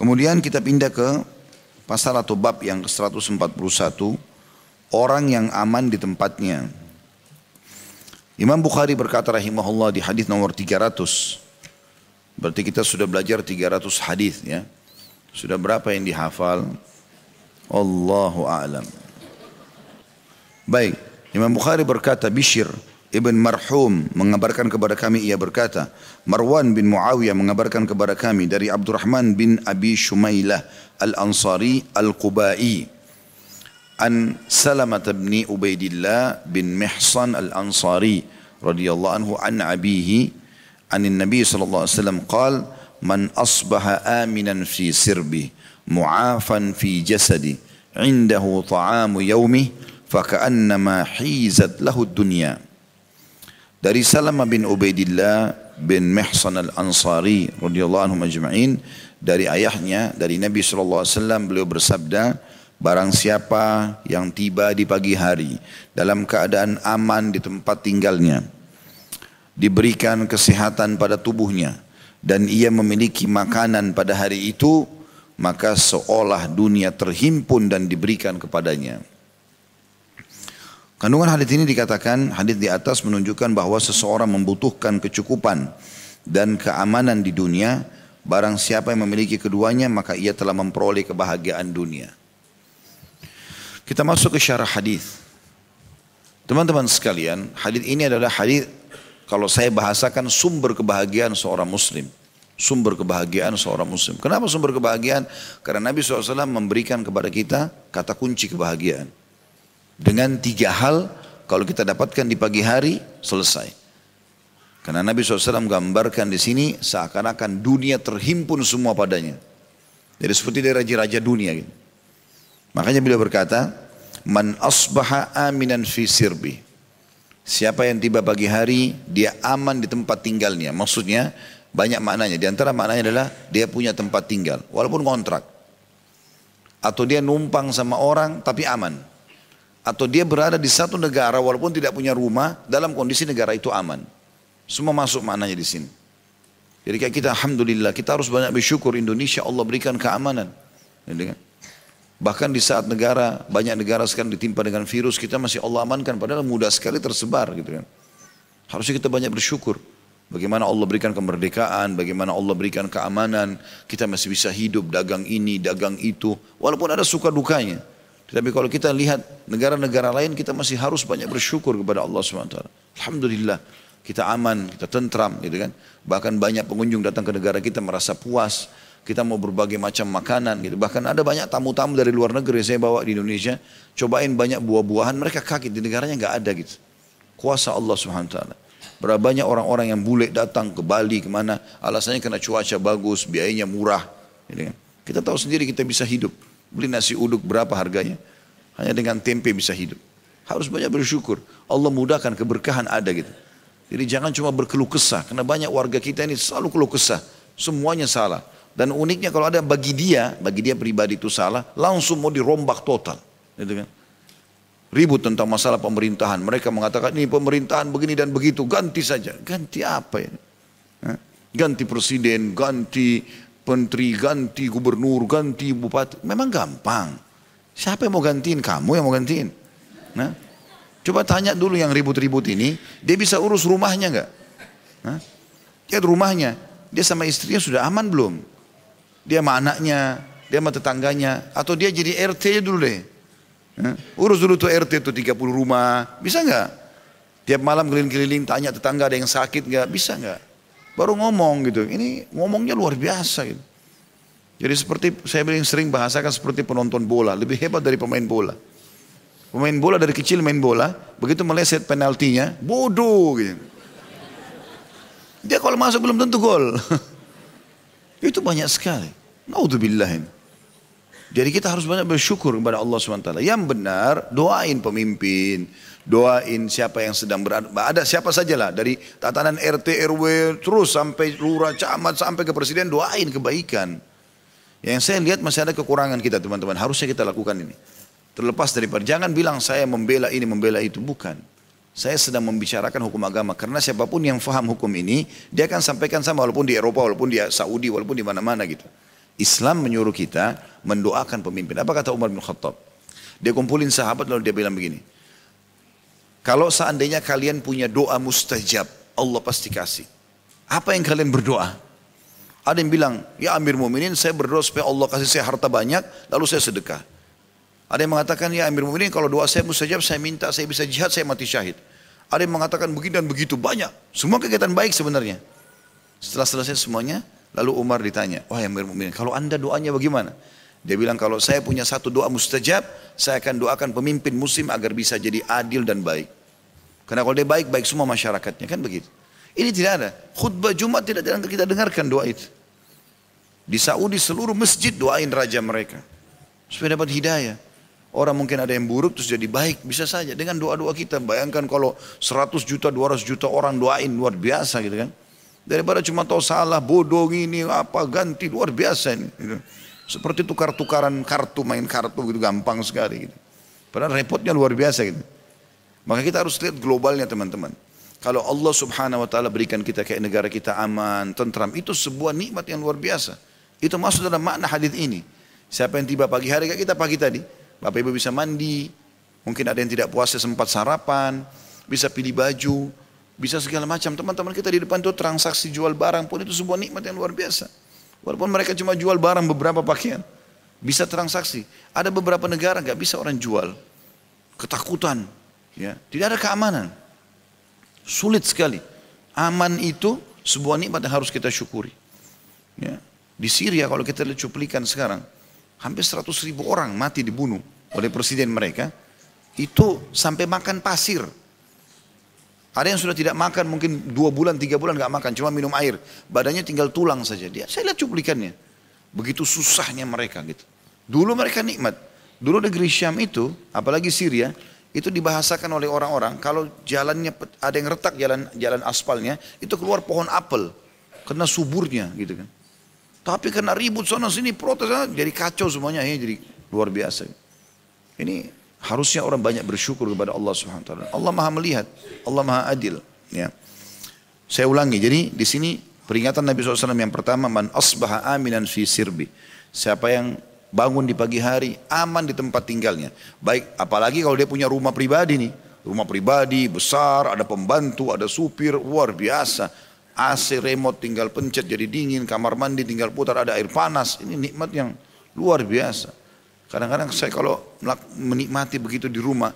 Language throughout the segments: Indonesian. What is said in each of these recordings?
Kemudian kita pindah ke pasal atau bab yang ke-141. Orang yang aman di tempatnya. Imam Bukhari berkata rahimahullah di hadis nomor 300. Berarti kita sudah belajar 300 hadis ya. Sudah berapa yang dihafal? Allahu a'lam. Baik, Imam Bukhari berkata Bishir Ibn Marhum mengabarkan kepada kami ia berkata Marwan bin Muawiyah mengabarkan kepada kami dari Abdurrahman bin Abi Shumailah Al-Ansari Al-Qubai an Salamah bin Ubaidillah bin Mihsan Al-Ansari radhiyallahu anhu an abihi an Nabi sallallahu alaihi wasallam qal man asbaha aminan fi sirbi mu'afan fi jasadi indahu ta'amu yaumi faka'annama hizat lahu dunya dari Salamah bin Ubaidillah bin Mihsan al-Ansari radhiyallahu anhu majma'in dari ayahnya dari Nabi sallallahu alaihi wasallam beliau bersabda Barang siapa yang tiba di pagi hari dalam keadaan aman di tempat tinggalnya, diberikan kesehatan pada tubuhnya, dan ia memiliki makanan pada hari itu, maka seolah dunia terhimpun dan diberikan kepadanya. Kandungan hadis ini dikatakan, hadis di atas menunjukkan bahwa seseorang membutuhkan kecukupan dan keamanan di dunia, barang siapa yang memiliki keduanya maka ia telah memperoleh kebahagiaan dunia. Kita masuk ke syarah hadis. Teman-teman sekalian, hadis ini adalah hadis kalau saya bahasakan sumber kebahagiaan seorang muslim. Sumber kebahagiaan seorang muslim. Kenapa sumber kebahagiaan? Karena Nabi SAW memberikan kepada kita kata kunci kebahagiaan. Dengan tiga hal, kalau kita dapatkan di pagi hari, selesai. Karena Nabi SAW gambarkan di sini seakan-akan dunia terhimpun semua padanya. Jadi seperti dari raja-raja dunia gitu. Makanya beliau berkata, Man asbaha aminan fi sirbi. Siapa yang tiba pagi hari, dia aman di tempat tinggalnya. Maksudnya, banyak maknanya. Di antara maknanya adalah dia punya tempat tinggal, walaupun kontrak. Atau dia numpang sama orang tapi aman. Atau dia berada di satu negara walaupun tidak punya rumah, dalam kondisi negara itu aman. Semua masuk maknanya di sini. Jadi kayak kita Alhamdulillah, kita harus banyak bersyukur Indonesia Allah berikan keamanan. Kan? Bahkan di saat negara, banyak negara sekarang ditimpa dengan virus, kita masih Allah amankan. Padahal mudah sekali tersebar gitu kan. Harusnya kita banyak bersyukur. Bagaimana Allah berikan kemerdekaan, bagaimana Allah berikan keamanan. Kita masih bisa hidup, dagang ini, dagang itu. Walaupun ada suka dukanya. Tapi kalau kita lihat negara-negara lain, kita masih harus banyak bersyukur kepada Allah SWT. Alhamdulillah, kita aman, kita tentram gitu kan. Bahkan banyak pengunjung datang ke negara kita merasa puas kita mau berbagai macam makanan gitu. Bahkan ada banyak tamu-tamu dari luar negeri saya bawa di Indonesia, cobain banyak buah-buahan, mereka kaget di negaranya nggak ada gitu. Kuasa Allah taala. Berapa banyak orang-orang yang bule datang ke Bali ke mana alasannya karena cuaca bagus, biayanya murah. Gitu kan. Kita tahu sendiri kita bisa hidup. Beli nasi uduk berapa harganya? Hanya dengan tempe bisa hidup. Harus banyak bersyukur. Allah mudahkan keberkahan ada gitu. Jadi jangan cuma berkeluh kesah. Karena banyak warga kita ini selalu keluh kesah. Semuanya salah. Dan uniknya kalau ada bagi dia, bagi dia pribadi itu salah, langsung mau dirombak total. Gitu kan? Ribut tentang masalah pemerintahan. Mereka mengatakan ini pemerintahan begini dan begitu, ganti saja. Ganti apa ini? Ganti presiden, ganti menteri, ganti gubernur, ganti bupati. Memang gampang. Siapa yang mau gantiin? Kamu yang mau gantiin. Nah, coba tanya dulu yang ribut-ribut ini, dia bisa urus rumahnya enggak? Nah, lihat rumahnya, dia sama istrinya sudah aman belum? Dia sama anaknya, dia sama tetangganya. Atau dia jadi RT dulu deh. Urus dulu tuh RT tuh 30 rumah. Bisa nggak? Tiap malam keliling-keliling tanya tetangga ada yang sakit nggak? Bisa nggak? Baru ngomong gitu. Ini ngomongnya luar biasa gitu. Jadi seperti saya bilang sering bahasakan seperti penonton bola. Lebih hebat dari pemain bola. Pemain bola dari kecil main bola. Begitu meleset penaltinya. Bodoh gitu. Dia kalau masuk belum tentu gol. Itu banyak sekali. Naudzubillah Jadi kita harus banyak bersyukur kepada Allah SWT. Yang benar, doain pemimpin, doain siapa yang sedang berada. Ada siapa sajalah dari tatanan RT, RW, terus sampai lurah, camat, sampai ke presiden, doain kebaikan. Yang saya lihat masih ada kekurangan kita teman-teman. Harusnya kita lakukan ini. Terlepas daripada, jangan bilang saya membela ini, membela itu. Bukan. Saya sedang membicarakan hukum agama karena siapa pun yang faham hukum ini dia akan sampaikan sama walaupun di Eropa, walaupun di Saudi, walaupun di mana-mana gitu. Islam menyuruh kita mendoakan pemimpin. Apa kata Umar bin Khattab? Dia kumpulin sahabat lalu dia bilang begini. Kalau seandainya kalian punya doa mustajab, Allah pasti kasih. Apa yang kalian berdoa? Ada yang bilang, ya Amir Mu'minin saya berdoa supaya Allah kasih saya harta banyak, lalu saya sedekah. Ada yang mengatakan, ya Amir Mu'minin kalau doa saya mustajab, saya minta saya bisa jihad, saya mati syahid. Ada yang mengatakan begini dan begitu, banyak. Semua kegiatan baik sebenarnya. Setelah selesai semuanya, lalu Umar ditanya, wah Amir Mu'minin, kalau anda doanya bagaimana? Dia bilang, kalau saya punya satu doa mustajab, saya akan doakan pemimpin muslim agar bisa jadi adil dan baik. Karena kalau dia baik, baik semua masyarakatnya, kan begitu. Ini tidak ada. Khutbah Jumat tidak kita dengarkan doa itu. Di Saudi seluruh masjid doain raja mereka. Supaya dapat hidayah. Orang mungkin ada yang buruk terus jadi baik. Bisa saja dengan doa-doa kita. Bayangkan kalau 100 juta, 200 juta orang doain luar biasa gitu kan. Daripada cuma tahu salah, bodoh ini, apa, ganti, luar biasa ini. Gitu. Seperti tukar-tukaran kartu, main kartu gitu gampang sekali gitu. Padahal repotnya luar biasa gitu. Maka kita harus lihat globalnya teman-teman. Kalau Allah subhanahu wa ta'ala berikan kita kayak negara kita aman, tentram, itu sebuah nikmat yang luar biasa. Itu masuk dalam makna hadis ini. Siapa yang tiba pagi hari kayak kita pagi tadi, Bapak Ibu bisa mandi, mungkin ada yang tidak puasa sempat sarapan, bisa pilih baju, bisa segala macam. Teman-teman kita di depan itu transaksi jual barang pun itu sebuah nikmat yang luar biasa. Walaupun mereka cuma jual barang beberapa pakaian, bisa transaksi. Ada beberapa negara nggak bisa orang jual, ketakutan, ya, tidak ada keamanan. Sulit sekali. Aman itu sebuah nikmat yang harus kita syukuri. Ya. Di Syria kalau kita lihat cuplikan sekarang, hampir 100 ribu orang mati dibunuh oleh presiden mereka. Itu sampai makan pasir. Ada yang sudah tidak makan mungkin dua bulan, tiga bulan nggak makan, cuma minum air. Badannya tinggal tulang saja. Dia, saya lihat cuplikannya. Begitu susahnya mereka gitu. Dulu mereka nikmat. Dulu negeri Syam itu, apalagi Syria, itu dibahasakan oleh orang-orang kalau jalannya ada yang retak jalan jalan aspalnya itu keluar pohon apel karena suburnya gitu kan tapi karena ribut sana sini protes jadi kacau semuanya ya jadi luar biasa ini harusnya orang banyak bersyukur kepada Allah Subhanahu wa Allah Maha melihat Allah Maha adil ya saya ulangi jadi di sini peringatan Nabi SAW yang pertama man asbaha aminan fi sirbi siapa yang bangun di pagi hari, aman di tempat tinggalnya. Baik, apalagi kalau dia punya rumah pribadi nih. Rumah pribadi besar, ada pembantu, ada supir, luar biasa. AC remote tinggal pencet jadi dingin, kamar mandi tinggal putar ada air panas. Ini nikmat yang luar biasa. Kadang-kadang saya kalau menikmati begitu di rumah,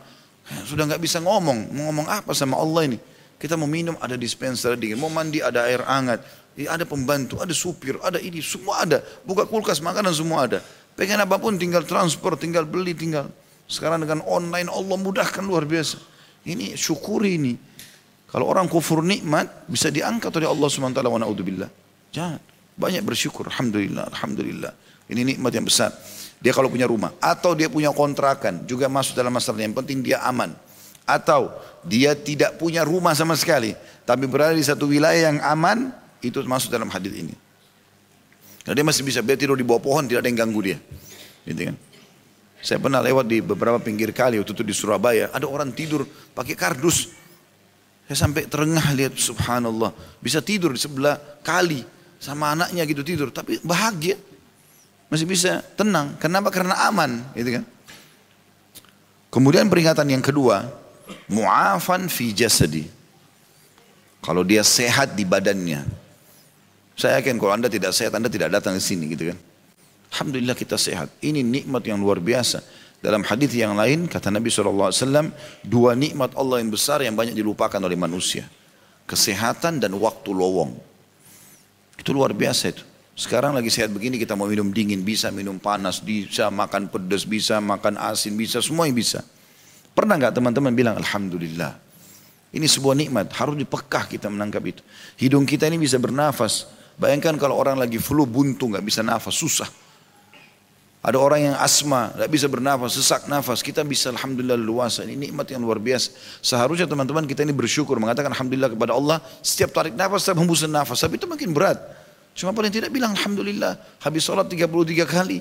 sudah nggak bisa ngomong. Mau ngomong apa sama Allah ini? Kita mau minum ada dispenser dingin, mau mandi ada air hangat, ada pembantu, ada supir, ada ini, semua ada. Buka kulkas, makanan semua ada. Pengen apa pun tinggal transport, tinggal beli, tinggal. Sekarang dengan online Allah mudahkan luar biasa. Ini syukuri ini. Kalau orang kufur nikmat bisa diangkat oleh Allah SWT wa na'udzubillah. Jangan. Banyak bersyukur. Alhamdulillah, Alhamdulillah. Ini nikmat yang besar. Dia kalau punya rumah. Atau dia punya kontrakan. Juga masuk dalam masalah yang penting dia aman. Atau dia tidak punya rumah sama sekali. Tapi berada di satu wilayah yang aman. Itu masuk dalam hadis ini. Karena dia masih bisa, dia tidur di bawah pohon, tidak ada yang ganggu dia. Gitu kan. Saya pernah lewat di beberapa pinggir kali waktu itu di Surabaya, ada orang tidur pakai kardus. Saya sampai terengah lihat subhanallah, bisa tidur di sebelah kali sama anaknya gitu tidur, tapi bahagia. Masih bisa tenang. Kenapa? Karena aman, gitu kan. Kemudian peringatan yang kedua, mu'afan fi jasadi. Kalau dia sehat di badannya, saya yakin kalau anda tidak sehat, anda tidak datang ke sini gitu kan. Alhamdulillah kita sehat. Ini nikmat yang luar biasa. Dalam hadis yang lain kata Nabi SAW, dua nikmat Allah yang besar yang banyak dilupakan oleh manusia. Kesehatan dan waktu lowong. Itu luar biasa itu. Sekarang lagi sehat begini kita mau minum dingin, bisa minum panas, bisa makan pedas, bisa makan asin, bisa semua yang bisa. Pernah nggak teman-teman bilang Alhamdulillah. Ini sebuah nikmat, harus dipekah kita menangkap itu. Hidung kita ini bisa bernafas, Bayangkan kalau orang lagi flu buntu nggak bisa nafas susah. Ada orang yang asma, nggak bisa bernafas, sesak nafas. Kita bisa alhamdulillah luasa. Ini nikmat yang luar biasa. Seharusnya teman-teman kita ini bersyukur mengatakan alhamdulillah kepada Allah setiap tarik nafas, setiap hembusan nafas. Tapi itu makin berat. Cuma paling tidak bilang alhamdulillah habis sholat 33 kali.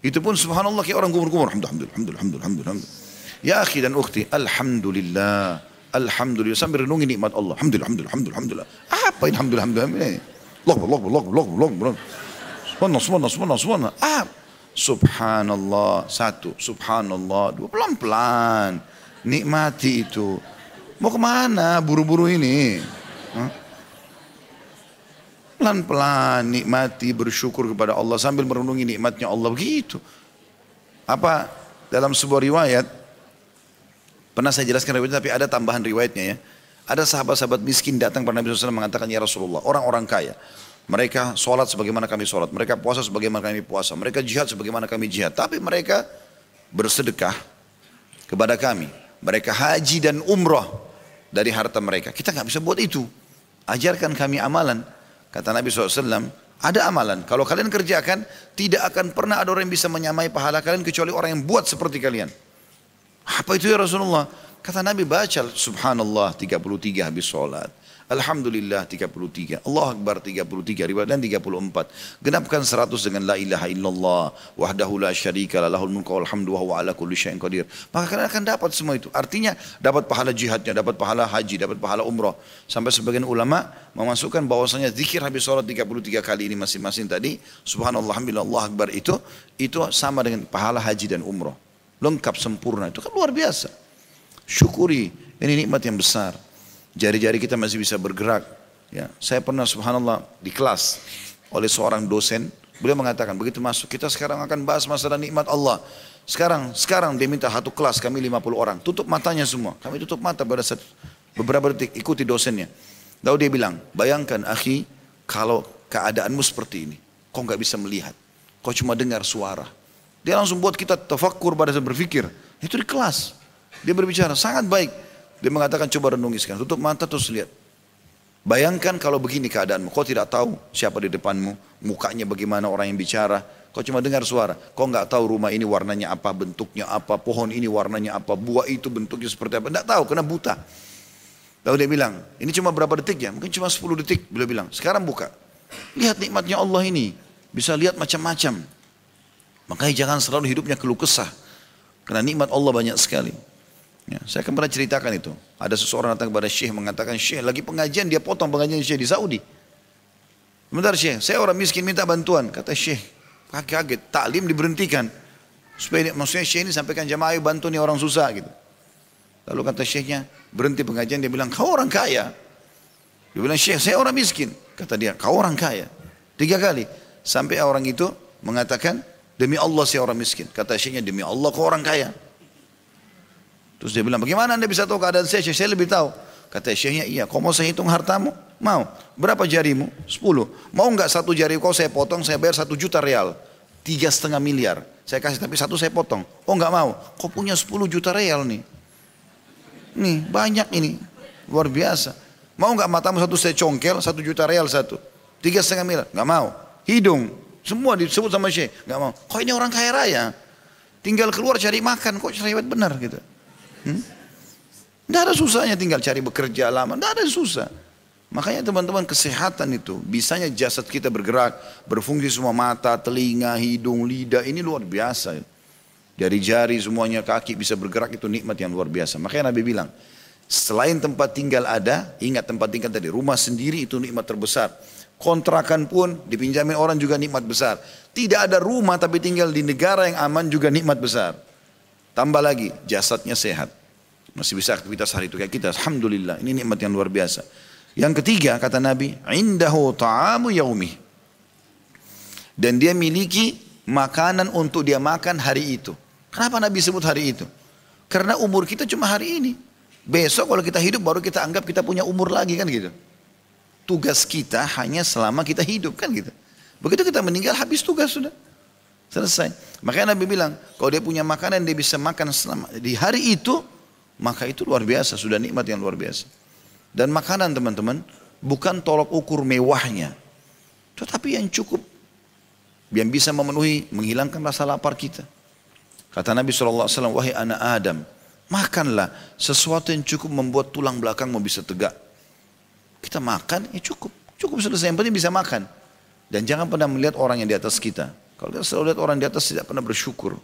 Itu pun subhanallah kayak orang kumur-kumur. Alhamdulillah, alhamdulillah, alhamdulillah, alhamdulillah. Ya akhi dan ukhti, alhamdulillah. Alhamdulillah sambil renungi nikmat Allah. Alhamdulillah, alhamdulillah, alhamdulillah. Apa ini alhamdulillah, alhamdulillah. Allah, Allah, Allah, Allah, Allah, Allah. Subhanallah, subhanallah, subhanallah, subhanallah. Ah, subhanallah, satu, subhanallah, dua, pelan-pelan. Nikmati itu. Mau ke mana buru-buru ini? Pelan-pelan nikmati bersyukur kepada Allah sambil merenungi nikmatnya Allah begitu. Apa dalam sebuah riwayat pernah saya jelaskan riwayat tapi ada tambahan riwayatnya ya. Ada sahabat-sahabat miskin datang kepada Nabi SAW mengatakan, Ya Rasulullah, orang-orang kaya. Mereka sholat sebagaimana kami sholat. Mereka puasa sebagaimana kami puasa. Mereka jihad sebagaimana kami jihad. Tapi mereka bersedekah kepada kami. Mereka haji dan umrah dari harta mereka. Kita nggak bisa buat itu. Ajarkan kami amalan. Kata Nabi SAW, ada amalan. Kalau kalian kerjakan, tidak akan pernah ada orang yang bisa menyamai pahala kalian kecuali orang yang buat seperti kalian. Apa itu ya Rasulullah? Kata Nabi baca subhanallah 33 habis sholat. Alhamdulillah 33. Allah Akbar 33 riwayat dan 34. Genapkan 100 dengan la ilaha illallah wahdahu la syarika la lahul mulku wal hamdu wa ala kulli syai'in qadir. Maka kalian akan dapat semua itu. Artinya dapat pahala jihadnya, dapat pahala haji, dapat pahala umrah. Sampai sebagian ulama memasukkan bahwasanya zikir habis sholat 33 kali ini masing-masing tadi subhanallah alhamdulillah Allah Akbar itu itu sama dengan pahala haji dan umrah. Lengkap sempurna itu kan luar biasa. Syukuri ini nikmat yang besar. Jari-jari kita masih bisa bergerak. Ya, saya pernah subhanallah di kelas oleh seorang dosen, beliau mengatakan begitu masuk kita sekarang akan bahas masalah nikmat Allah. Sekarang sekarang dia minta satu kelas kami 50 orang, tutup matanya semua. Kami tutup mata pada saat beberapa detik ikuti dosennya. Lalu dia bilang, bayangkan akhi kalau keadaanmu seperti ini, kau nggak bisa melihat, kau cuma dengar suara. Dia langsung buat kita tafakkur pada saat berpikir. Itu di kelas. Dia berbicara sangat baik. Dia mengatakan coba renungi sekarang. Tutup mata terus lihat. Bayangkan kalau begini keadaanmu. Kau tidak tahu siapa di depanmu. Mukanya bagaimana orang yang bicara. Kau cuma dengar suara. Kau nggak tahu rumah ini warnanya apa, bentuknya apa, pohon ini warnanya apa, buah itu bentuknya seperti apa. Tidak tahu, karena buta. Lalu dia bilang, ini cuma berapa detik ya? Mungkin cuma 10 detik. Beliau bilang, sekarang buka. Lihat nikmatnya Allah ini. Bisa lihat macam-macam. Makanya jangan selalu hidupnya keluh kesah. Karena nikmat Allah banyak sekali. Ya, saya akan pernah ceritakan itu. Ada seseorang datang kepada Syekh mengatakan, Syekh lagi pengajian, dia potong pengajian Syekh di Saudi. Sebentar Syekh, saya orang miskin minta bantuan. Kata Syekh, kaget-kaget, taklim diberhentikan. Supaya maksudnya Syekh ini sampaikan jamaah ayo bantu nih orang susah gitu. Lalu kata Syekhnya, berhenti pengajian, dia bilang, kau orang kaya. Dia bilang, Syekh saya orang miskin. Kata dia, kau orang kaya. Tiga kali. Sampai orang itu mengatakan, demi Allah saya orang miskin. Kata Syekhnya, demi Allah kau orang kaya. Terus dia bilang, bagaimana anda bisa tahu keadaan saya? Saya lebih tahu. Kata syekhnya, iya. Kau mau saya hitung hartamu? Mau. Berapa jarimu? Sepuluh. Mau nggak satu jari kau saya potong, saya bayar satu juta real. Tiga setengah miliar. Saya kasih, tapi satu saya potong. Oh nggak mau. Kau punya sepuluh juta real nih. Nih, banyak ini. Luar biasa. Mau nggak matamu satu saya congkel, satu juta real satu. Tiga setengah miliar. Nggak mau. Hidung. Semua disebut sama syekh. Nggak mau. Kok ini orang kaya raya? Tinggal keluar cari makan. Kok cerewet benar gitu. Hmm? Ada susahnya tinggal cari bekerja lama, tidak ada susah. Makanya teman-teman kesehatan itu, bisanya jasad kita bergerak, berfungsi semua mata, telinga, hidung, lidah, ini luar biasa. Dari jari semuanya kaki bisa bergerak itu nikmat yang luar biasa. Makanya Nabi bilang, selain tempat tinggal ada, ingat tempat tinggal tadi, rumah sendiri itu nikmat terbesar. Kontrakan pun dipinjamin orang juga nikmat besar. Tidak ada rumah tapi tinggal di negara yang aman juga nikmat besar. Tambah lagi, jasadnya sehat. Masih bisa aktivitas hari itu kayak kita. Alhamdulillah, ini nikmat yang luar biasa. Yang ketiga, kata Nabi, indahu ta'amu yaumi. Dan dia miliki makanan untuk dia makan hari itu. Kenapa Nabi sebut hari itu? Karena umur kita cuma hari ini. Besok kalau kita hidup baru kita anggap kita punya umur lagi kan gitu. Tugas kita hanya selama kita hidup kan gitu. Begitu kita meninggal habis tugas sudah. Selesai. Makanya Nabi bilang, kalau dia punya makanan dia bisa makan selama di hari itu, maka itu luar biasa, sudah nikmat yang luar biasa. Dan makanan teman-teman bukan tolok ukur mewahnya, tetapi yang cukup yang bisa memenuhi, menghilangkan rasa lapar kita. Kata Nabi SAW, wahai anak Adam, makanlah sesuatu yang cukup membuat tulang belakangmu bisa tegak. Kita makan, ya cukup. Cukup selesai, yang penting bisa makan. Dan jangan pernah melihat orang yang di atas kita. Kalau kita selalu lihat orang di atas tidak pernah bersyukur.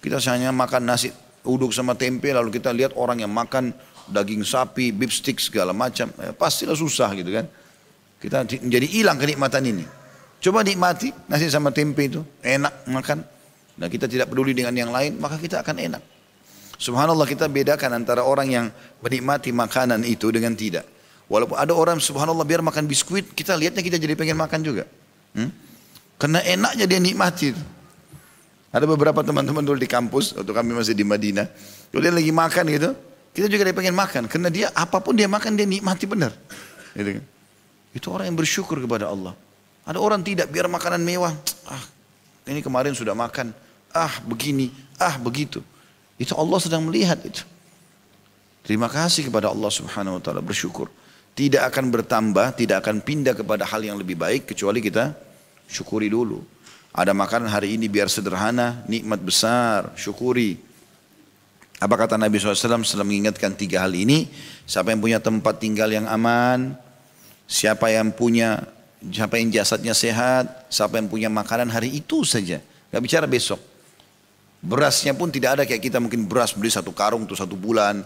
Kita hanya makan nasi uduk sama tempe lalu kita lihat orang yang makan daging sapi, beef stick segala macam. Ya, pastilah susah gitu kan. Kita menjadi hilang kenikmatan ini. Coba nikmati nasi sama tempe itu, enak makan. Nah kita tidak peduli dengan yang lain, maka kita akan enak. Subhanallah kita bedakan antara orang yang menikmati makanan itu dengan tidak. Walaupun ada orang subhanallah biar makan biskuit, kita lihatnya kita jadi pengen makan juga. Hmm? Karena enaknya dia nikmati. Ada beberapa teman-teman dulu di kampus, waktu kami masih di Madinah. Dia lagi makan gitu, kita juga dia pengen makan. Karena dia apa pun dia makan dia nikmati benar. Gitu kan. Itu orang yang bersyukur kepada Allah. Ada orang tidak biar makanan mewah. Ah, ini kemarin sudah makan. Ah, begini. Ah, begitu. Itu Allah sedang melihat itu. Terima kasih kepada Allah subhanahu wa ta'ala bersyukur. Tidak akan bertambah, tidak akan pindah kepada hal yang lebih baik kecuali kita syukuri dulu. Ada makanan hari ini biar sederhana, nikmat besar, syukuri. Apa kata Nabi SAW setelah mengingatkan tiga hal ini? Siapa yang punya tempat tinggal yang aman, siapa yang punya, siapa yang jasadnya sehat, siapa yang punya makanan hari itu saja. Gak bicara besok. Berasnya pun tidak ada kayak kita mungkin beras beli satu karung untuk satu bulan.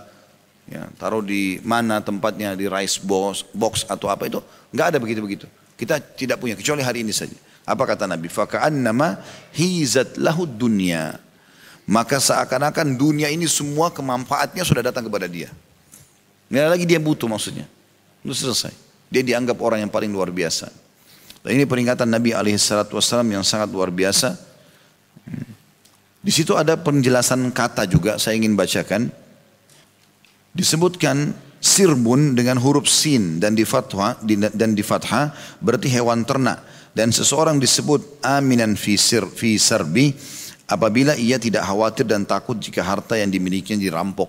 Ya, taruh di mana tempatnya di rice box, box atau apa itu nggak ada begitu begitu. Kita tidak punya kecuali hari ini saja. Apa kata Nabi? nama hizat lahu dunia. Maka seakan-akan dunia ini semua kemanfaatnya sudah datang kepada dia. Nggak lagi dia butuh maksudnya. Itu selesai. Dia dianggap orang yang paling luar biasa. Dan ini peringatan Nabi alaihissalam yang sangat luar biasa di situ ada penjelasan kata juga saya ingin bacakan. Disebutkan sirbun dengan huruf sin dan di fathah dan di fathah berarti hewan ternak dan seseorang disebut aminan fi sir fi sarbi apabila ia tidak khawatir dan takut jika harta yang dimilikinya dirampok.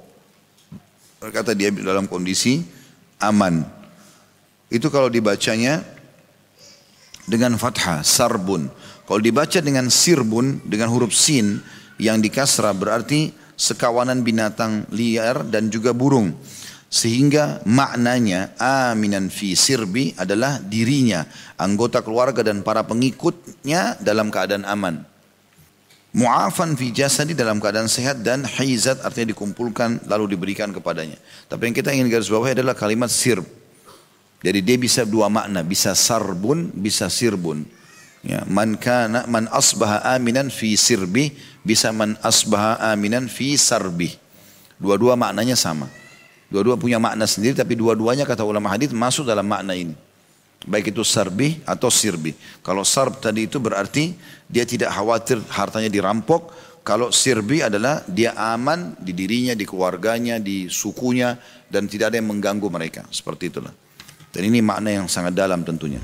Berkata dia dalam kondisi aman. Itu kalau dibacanya dengan fathah sarbun. Kalau dibaca dengan sirbun dengan huruf sin yang dikasra berarti sekawanan binatang liar dan juga burung. Sehingga maknanya aminan fi sirbi adalah dirinya, anggota keluarga dan para pengikutnya dalam keadaan aman. Mu'afan fi jasadi dalam keadaan sehat dan hizat artinya dikumpulkan lalu diberikan kepadanya. Tapi yang kita ingin garis bawahi adalah kalimat sirb. Jadi dia bisa dua makna, bisa sarbun, bisa sirbun. Ya, man kana man asbaha aminan fi sirbi bisa man asbaha aminan fi sarbi. Dua-dua maknanya sama. Dua-dua punya makna sendiri tapi dua-duanya kata ulama hadis masuk dalam makna ini. Baik itu sarbi atau sirbi. Kalau sarb tadi itu berarti dia tidak khawatir hartanya dirampok. Kalau sirbi adalah dia aman di dirinya, di keluarganya, di sukunya dan tidak ada yang mengganggu mereka. Seperti itulah. Dan ini makna yang sangat dalam tentunya.